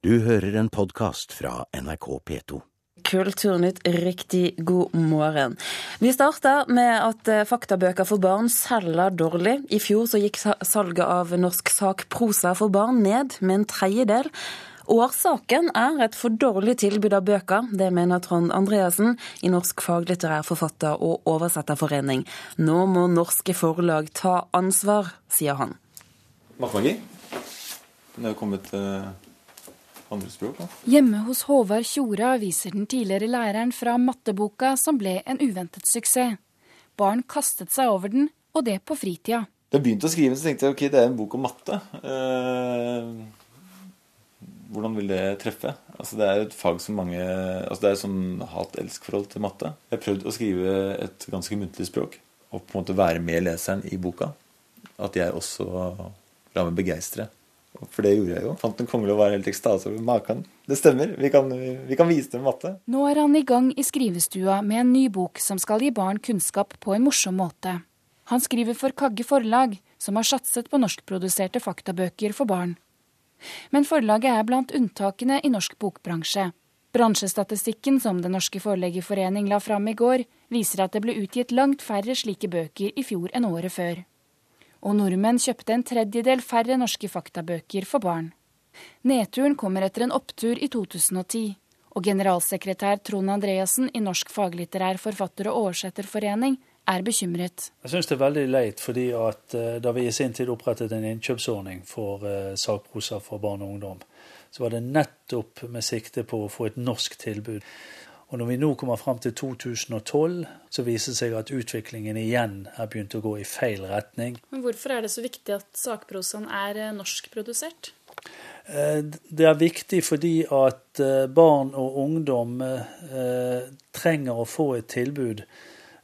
Du hører en podkast fra NRK P2. Kulturnytt, riktig god morgen. Vi starter med at eh, faktabøker for barn selger dårlig. I fjor så gikk salget av norsk sakprosa for barn ned med en tredjedel. Årsaken er et for dårlig tilbud av bøker. Det mener Trond Andreassen i Norsk faglitterær forfatter- og oversetterforening. Nå må norske forlag ta ansvar, sier han. Matemagi. Det er kommet uh andre språk. Hjemme hos Håvard Tjora viser den tidligere læreren fra matteboka som ble en uventet suksess. Barn kastet seg over den, og det på fritida. Da jeg begynte å skrive, så tenkte jeg ok, det er en bok om matte. Eh, hvordan vil det treffe? Altså, det er et fag som mange altså, Det er et sånn hat-elsk-forhold til matte. Jeg har prøvd å skrive et ganske muntlig språk, og på en måte være med leseren i boka. At jeg også lar meg begeistre. For det gjorde jeg jo. Fant en kongle og var helt ekstase over maken. Det stemmer. Vi kan, vi kan vise dem matte. Nå er han i gang i skrivestua med en ny bok som skal gi barn kunnskap på en morsom måte. Han skriver for Kagge Forlag, som har satset på norskproduserte faktabøker for barn. Men forlaget er blant unntakene i norsk bokbransje. Bransjestatistikken som Den norske forleggerforening la fram i går, viser at det ble utgitt langt færre slike bøker i fjor enn året før og nordmenn kjøpte en tredjedel færre norske faktabøker for barn. Nedturen kommer etter en opptur i 2010, og generalsekretær Trond Andreassen i Norsk faglitterær forfatter- og oversetterforening er bekymret. Jeg syns det er veldig leit, fordi at eh, da vi i sin tid opprettet en innkjøpsordning for uh, sakprosa for barn og ungdom, så var det nettopp med sikte på å få et norsk tilbud. Og når vi nå kommer fram til 2012, så viser det seg at utviklingen igjen er begynt å gå i feil retning. Men hvorfor er det så viktig at sakprosaen er eh, norskprodusert? Eh, det er viktig fordi at eh, barn og ungdom trenger å få et tilbud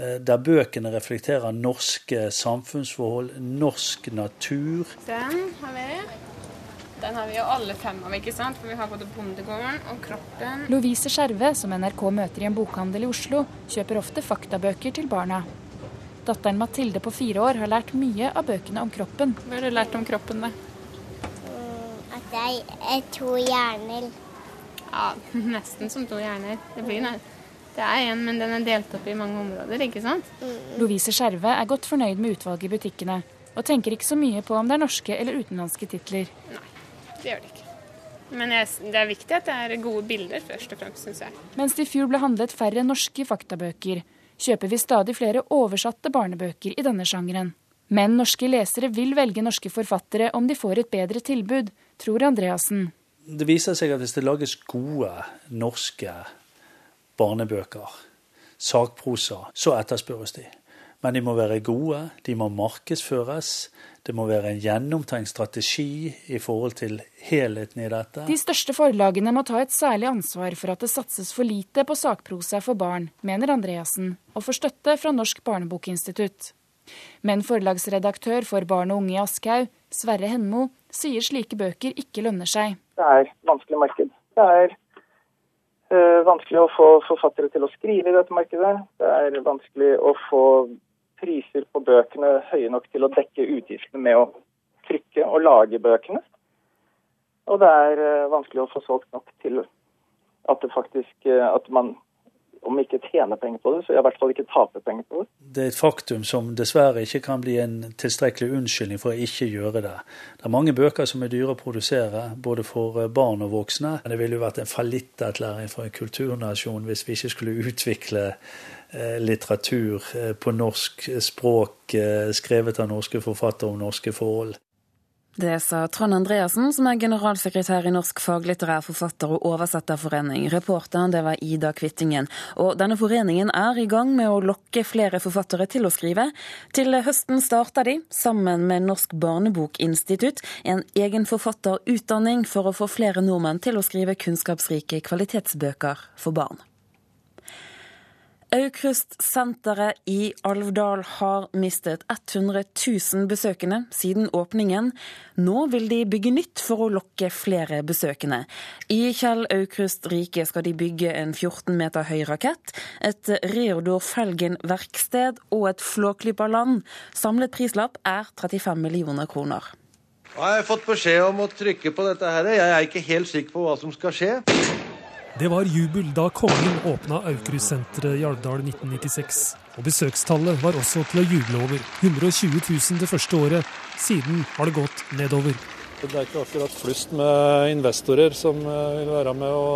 der bøkene reflekterer norske samfunnsforhold, norsk natur. Den har vi. Den har vi jo alle fem av, ikke sant? For vi har både Bondegården og Kroppen. Lovise Skjerve, som NRK møter i en bokhandel i Oslo, kjøper ofte faktabøker til barna. Datteren Mathilde på fire år har lært mye av bøkene om kroppen. Hva har du lært om kroppen, da? Mm, at det er to hjerner. Ja, nesten som to hjerner. Det blir noe. Det er én, men den er delt opp i mange områder, ikke sant? Mm. Lovise Skjerve er godt fornøyd med utvalget i butikkene, og tenker ikke så mye på om det er norske eller utenlandske titler. Nei det gjør det ikke. Men jeg, det er viktig at det er gode bilder, først og fremst, syns jeg. Mens det i fjor ble handlet færre norske faktabøker, kjøper vi stadig flere oversatte barnebøker i denne sjangeren. Men norske lesere vil velge norske forfattere om de får et bedre tilbud, tror Andreassen. Det viser seg at hvis det lages gode norske barnebøker, sakprosa, så etterspørres de. Men de må være gode, de må markedsføres, det må være en gjennomtenkt strategi i forhold til helheten i dette. De største forlagene må ta et særlig ansvar for at det satses for lite på sakprosa for barn, mener Andreassen, og får støtte fra Norsk barnebokinstitutt. Men forlagsredaktør for Barn og unge i Aschhaug, Sverre Henmo, sier slike bøker ikke lønner seg. Det er vanskelig marked. Det er øh, vanskelig å få forfattere til å skrive i dette markedet. Det er vanskelig å få priser på bøkene høye nok til å dekke utgiftene med å trykke og lage bøkene. Og det er eh, vanskelig å få solgt nok til at faktisk eh, at man om ikke tjener penger på det, så i hvert fall ikke tape penger på det. Det er et faktum som dessverre ikke kan bli en tilstrekkelig unnskyldning for å ikke gjøre det. Det er mange bøker som er dyre å produsere, både for eh, barn og voksne. Det ville jo vært en fallitterklæring for en kulturnasjon hvis vi ikke skulle utvikle Eh, litteratur eh, på norsk språk skrevet av norske forfattere om norske forhold. Det sa Trond Andreassen, som er generalsekretær i Norsk faglitterær forfatter- og oversetterforening. Reporteren det var Ida Kvittingen. Og denne foreningen er i gang med å lokke flere forfattere til å skrive. Til høsten starter de, sammen med Norsk barnebokinstitutt, en egen forfatterutdanning for å få flere nordmenn til å skrive kunnskapsrike kvalitetsbøker for barn. Aukrust-senteret i Alvdal har mistet 100 000 besøkende siden åpningen. Nå vil de bygge nytt for å lokke flere besøkende. I Kjell Aukrust rike skal de bygge en 14 meter høy rakett, et Reodor Felgen-verksted og et Flåklypa land. Samlet prislapp er 35 millioner kroner. Jeg har fått beskjed om å trykke på dette her. Jeg er ikke helt sikker på hva som skal skje. Det var jubel da kongen åpna Aukrustsenteret i Alvdal 1996. Og besøkstallet var også til å juble over. 120 000 det første året. Siden har det gått nedover. Det er ikke akkurat flust med investorer som eh, vil være med å,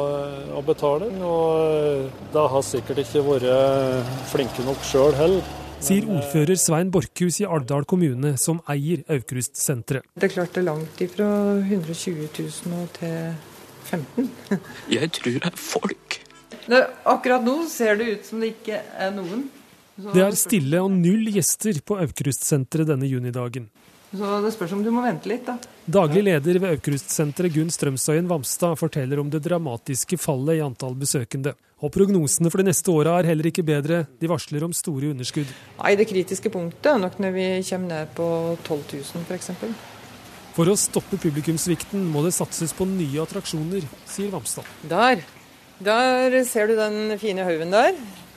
å betale. Og eh, da har sikkert ikke vært flinke nok sjøl heller. Sier ordfører Svein Borchhus i Alvdal kommune, som eier Aukrustsenteret. Det er klart det er langt ifra 120 000 til 15 Jeg tror det er folk. Det, akkurat nå ser det ut som det ikke er noen. Så det er stille og null gjester på Aukrustsenteret denne junidagen. Så det spørs om du må vente litt, da. Daglig leder ved Aukrustsenteret Gunn Strømsøyen Vamstad forteller om det dramatiske fallet i antall besøkende. Og prognosene for de neste åra er heller ikke bedre. De varsler om store underskudd. Nei, Det kritiske punktet er nok når vi kommer ned på 12 000 f.eks. For å stoppe publikumssvikten må det satses på nye attraksjoner, sier Vamstad. Der. Der ser du den fine haugen der.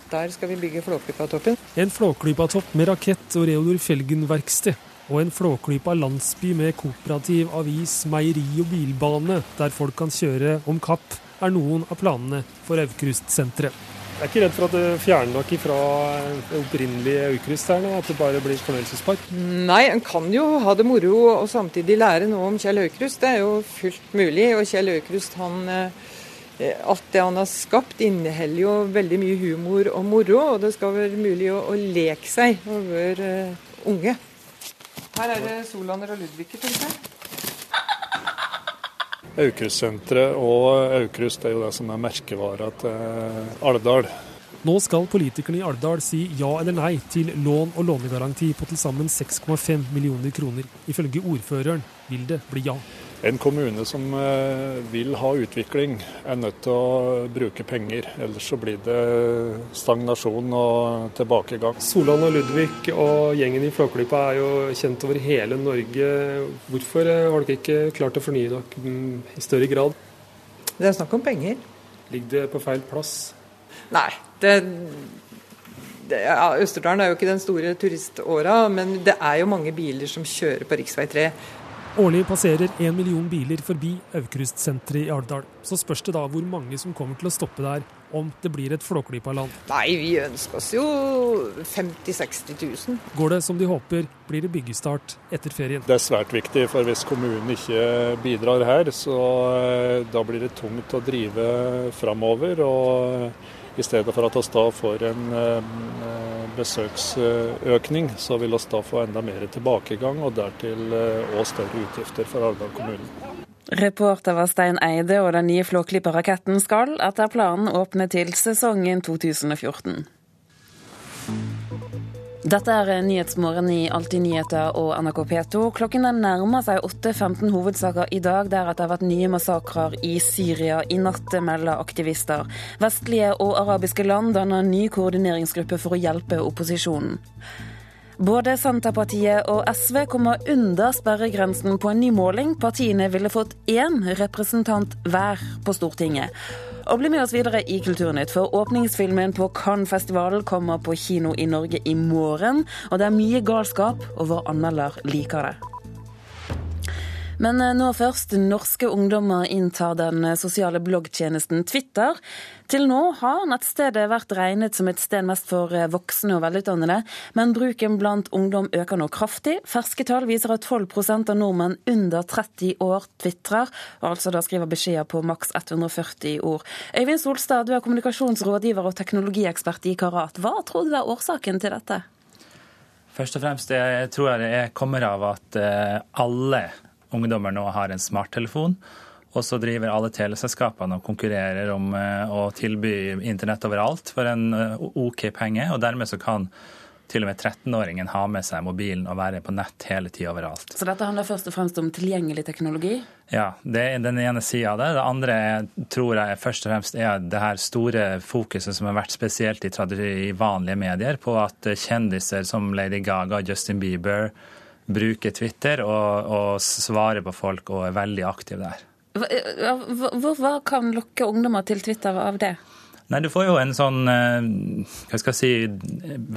Der skal vi bygge Flåklypatoppen. En Flåklypatopp med rakett og Reodor Felgen-verksted og en Flåklypa landsby med kooperativ, avis, meieri og bilbane, der folk kan kjøre om kapp, er noen av planene for Aukrustsenteret. Jeg er ikke redd for at det fjerner dere fra det opprinnelige Aukrust her nå, at det bare blir fornøyelsespark? Nei, en kan jo ha det moro og samtidig lære noe om Kjell Aukrust. Det er jo fullt mulig. Og Kjell Aukrust, han Alt det han har skapt, inneholder jo veldig mye humor og moro. Og det skal være mulig å, å leke seg over uh, unge. Her er det Solander og Ludviger, tenker jeg. Aukrustsenteret og Aukrust er jo det som er merkevara til Alvdal. Nå skal politikerne i Alvdal si ja eller nei til lån og lånegaranti på til sammen 6,5 millioner kroner. Ifølge ordføreren vil det bli ja. En kommune som eh, vil ha utvikling, er nødt til å bruke penger. Ellers så blir det stagnasjon og tilbakegang. Solan og Ludvig og gjengen i Flåklypa er jo kjent over hele Norge. Hvorfor eh, har dere ikke klart å fornye dere mm, i større grad? Det er snakk om penger. Ligger det på feil plass? Nei. Det, det, ja, Østerdalen er jo ikke den store turiståra, men det er jo mange biler som kjører på rv. 3. Årlig passerer én million biler forbi Aukrustsenteret i Alvdal. Så spørs det da hvor mange som kommer til å stoppe der om det blir et Flåklypa-land. Nei, vi ønsker oss jo 50 000-60 000. Går det som de håper, blir det byggestart etter ferien. Det er svært viktig, for hvis kommunen ikke bidrar her, så eh, da blir det tungt å drive framover. og i stedet for at vi da får en besøksøkning, så vil vi da få enda mer tilbakegang, og dertil òg større utgifter for Arendal kommune. Reporter var Stein Eide, og den nye Flåklypa-raketten skal etter planen åpne til sesongen 2014. Dette er Nyhetsmorgen i Alltid nyheter og NRK P2. Klokken er nærmer seg 8.15 hovedsaker i dag, der at det har vært nye massakrer i Syria i natt, melder aktivister. Vestlige og arabiske land danner ny koordineringsgruppe for å hjelpe opposisjonen. Både Senterpartiet og SV kommer under sperregrensen på en ny måling. Partiene ville fått én representant hver på Stortinget. Og bli med oss videre i Kulturnytt, for åpningsfilmen på Cannes-festivalen kommer på kino i Norge i morgen. Og det er mye galskap, og vår anmelder liker det. Men nå først. Norske ungdommer inntar den sosiale bloggtjenesten Twitter. Til nå har nettstedet vært regnet som et sted mest for voksne og velutdannede, men bruken blant ungdom øker nå kraftig. Ferske tall viser at 12% av nordmenn under 30 år tvitrer, altså da skriver beskjeder på maks 140 ord. Øyvind Solstad, du er kommunikasjonsrådgiver og teknologiekspert i Karat. Hva tror du er årsaken til dette? Først og fremst jeg tror jeg det kommer av at alle ungdommer nå har en smarttelefon. Og så driver alle teleselskapene og konkurrerer om å tilby internett overalt for en OK penge. Og dermed så kan til og med 13-åringen ha med seg mobilen og være på nett hele tida overalt. Så dette handler først og fremst om tilgjengelig teknologi? Ja, det er den ene sida av det. Det andre tror jeg først og fremst er det her store fokuset som har vært spesielt i, i vanlige medier, på at kjendiser som Lady Gaga Justin Bieber bruker Twitter og, og svarer på folk og er veldig aktiv der. Hva, hva kan lokke ungdommer til Twitter av det? Nei, Du får jo en sånn hva skal jeg si,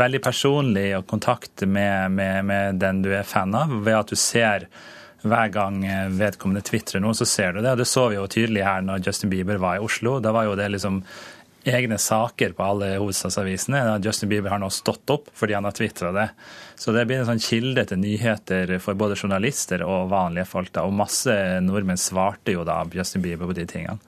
veldig personlig kontakt med, med, med den du er fan av, ved at du ser hver gang vedkommende tvitrer noe, så ser du det. Og det så vi jo tydelig her når Justin Bieber var i Oslo. Da var jo det liksom egne saker på alle hovedstadsavisene. Justin Bieber har nå stått opp fordi han har tvitra det. Så det blir en sånn kilde til nyheter for både journalister og vanlige folk. da, Og masse nordmenn svarte jo da Justin Bieber på de tingene.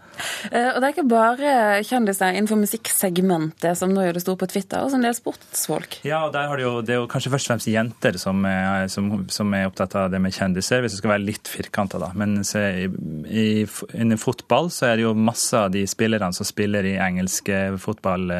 Eh, og det er ikke bare kjendiser innenfor musikksegmentet som nå gjør det stort på Twitter, også en del sportsfolk. Ja, og der har det, jo, det er jo kanskje først og fremst jenter som er, som, som er opptatt av det med kjendiser, hvis det skal være litt firkanta, da. Men innen fotball så er det jo masse av de spillerne som spiller i engelske fotball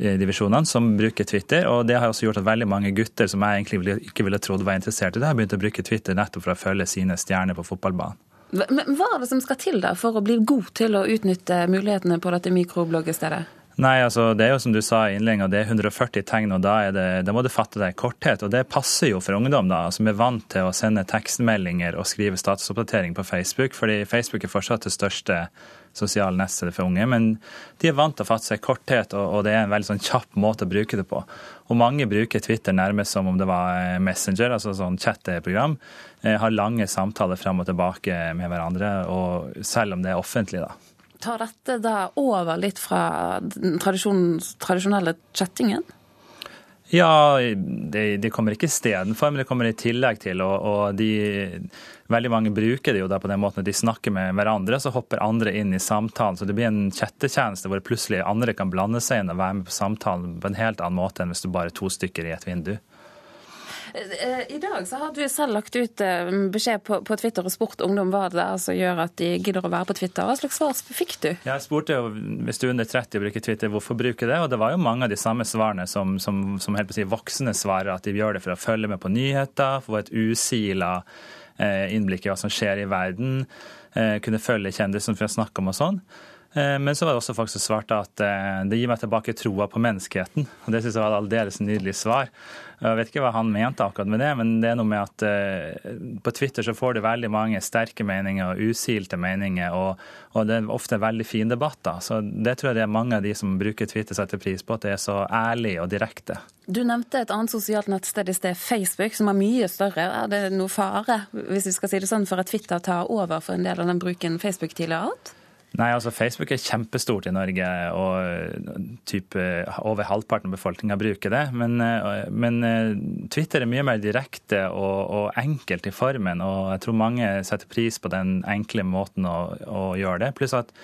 divisjonene som bruker Twitter. og Det har også gjort at veldig mange gutter som jeg egentlig ikke ville trodd var interessert i det, har begynt å bruke Twitter nettopp for å følge sine stjerner på fotballbanen. Men Hva er det som skal til da for å bli god til å utnytte mulighetene på dette mikrobloggestedet? Nei, altså det er jo som du sa i innledninga, det er 140 tegn, og da, det, da, må du fatte deg i korthet. Og det passer jo for ungdom, da, som er vant til å sende tekstmeldinger og skrive statusoppdatering på Facebook, fordi Facebook er fortsatt det største sosiale nettstedet for unge. Men de er vant til å fatte seg korthet, og, det er en veldig sånn kjapp måte å bruke det på. Og mange bruker Twitter nærmest som om det var Messenger, altså sånn chat-program. har lange samtaler fram og tilbake med hverandre, og selv om det er offentlig, da. Tar dette da over litt fra den tradisjonelle chattingen? Ja, de, de kommer ikke istedenfor, men det kommer i tillegg til. Og, og de, veldig mange bruker det jo da på den måten at de snakker med hverandre, så hopper andre inn i samtalen. Så det blir en chattetjeneste hvor plutselig andre kan blande seg inn og være med på samtalen på en helt annen måte enn hvis du bare er to stykker i et vindu. I dag så har du selv lagt ut eh, beskjed på, Twitter og spurt ungdom hva det er som gjør at de gidder å være på Twitter. Hva slags svar fikk du? Jeg spurte jo hvis du er under 30 og bruker Twitter, hvorfor bruker det? Og det var jo mange av de samme svarene som, som, som helt på å si voksne svarer, at de gjør det for å følge med på nyheter, få et usila eh, innblikk i hva som skjer i verden, eh, kunne følge kjendiser som vi har snakka om og sånn. Men så var det også folk som svarte at det gir meg tilbake troa på menneskeheten. Og Det syns jeg var et aldeles nydelig svar. Jeg vet ikke hva han mente akkurat med det, men det er noe med at uh, på Twitter så får du veldig mange sterke meninger og usilte meninger, og, og det er ofte veldig fin debatt. da. Så Det tror jeg det er mange av de som bruker Twitter setter pris på, at det er så ærlig og direkte. Du nevnte et annet sosialt nettsted i sted, Facebook, som er mye større. Er det noe fare, hvis vi skal si det sånn, for at Twitter tar over for en del av den bruken Facebook tidligere har hatt? Nei, altså Facebook er kjempestort i Norge, og type, over halvparten av befolkninga bruker det. Men, eh, men, eh, Twitter er mye mer direkte og, og, enkelt i formen, og jeg tror mange setter pris på den enkle måten å, å gjøre det. Pluss at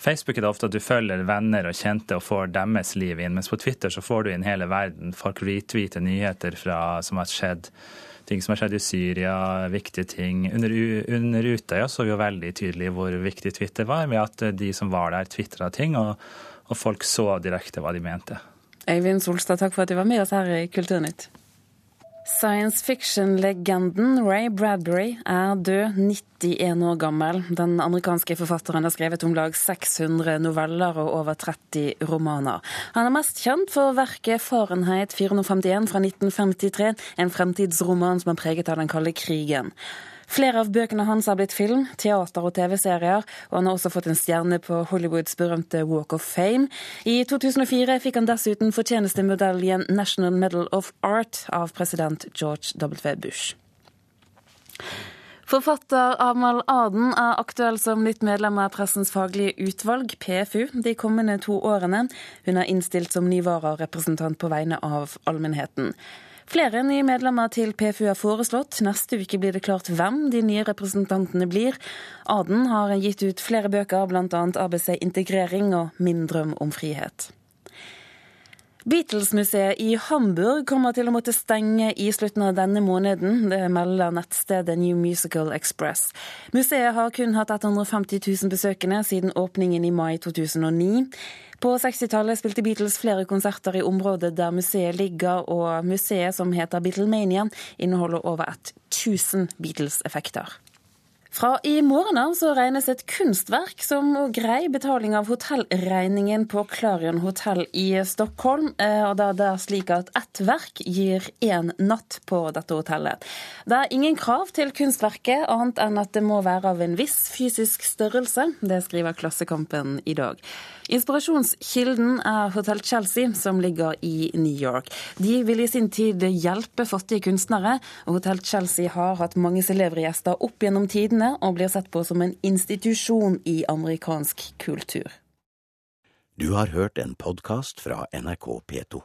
Facebook er det ofte at du følger venner og kjente og får deres liv inn, mens på Twitter så får du inn hele verden. Folk retweeter nyheter fra, som har skjedd ting som har skjedd i Syria, viktige ting. Under, under Utøya så vi jo veldig tydelig hvor viktig Twitter var, med at de som var der, tvitra ting, og, og folk så direkte hva de mente. Eivind Solstad, takk for at du var med oss her i Kulturnytt. Science fiction-legenden Ray Bradbury er død, 91 år gammel. Den amerikanske forfatteren har skrevet om lag 600 noveller og over 30 romaner. Han er mest kjent for verket Fahrenheit 451 fra 1953, en fremtidsroman som er preget av den kalde krigen. Flere av bøkene hans har blitt film, teater og TV-serier, og han har også fått en stjerne på Hollywoods berømte Walk of Fame. I 2004 fikk han dessuten fortjenestemedaljen National Medal of Art av president George W. Bush. Forfatter Amal Aden er aktuell som nytt medlem av Pressens faglige utvalg, PFU, de kommende to årene. Hun er innstilt som ny vararepresentant på vegne av allmennheten. Flere nye medlemmer til PFU er foreslått. Neste uke blir det klart hvem de nye representantene blir. Aden har gitt ut flere bøker, bl.a. ABC Integrering og Min drøm om frihet. Beatles-museet i Hamburg kommer til å måtte stenge i slutten av denne måneden. Det melder nettstedet New Musical Express. Museet har kun hatt 150 000 besøkende siden åpningen i mai 2009. På 60-tallet spilte Beatles flere konserter i området der museet ligger, og museet, som heter Beatlemania, inneholder over 1000 Beatles-effekter. Fra i morgen av så regnes et kunstverk som grei betaling av hotellregningen på Clarion hotell i Stockholm. Eh, og da det er slik at ett verk gir én natt på dette hotellet. Det er ingen krav til kunstverket, annet enn at det må være av en viss fysisk størrelse. Det skriver Klassekampen i dag. Inspirasjonskilden er Hotell Chelsea, som ligger i New York. De vil i sin tid hjelpe fattige kunstnere, og Hotell Chelsea har hatt mange celebre gjester opp gjennom tidene kvinne og blir sett på som en institusjon i amerikansk kultur. Du har hørt en podkast fra NRK P2.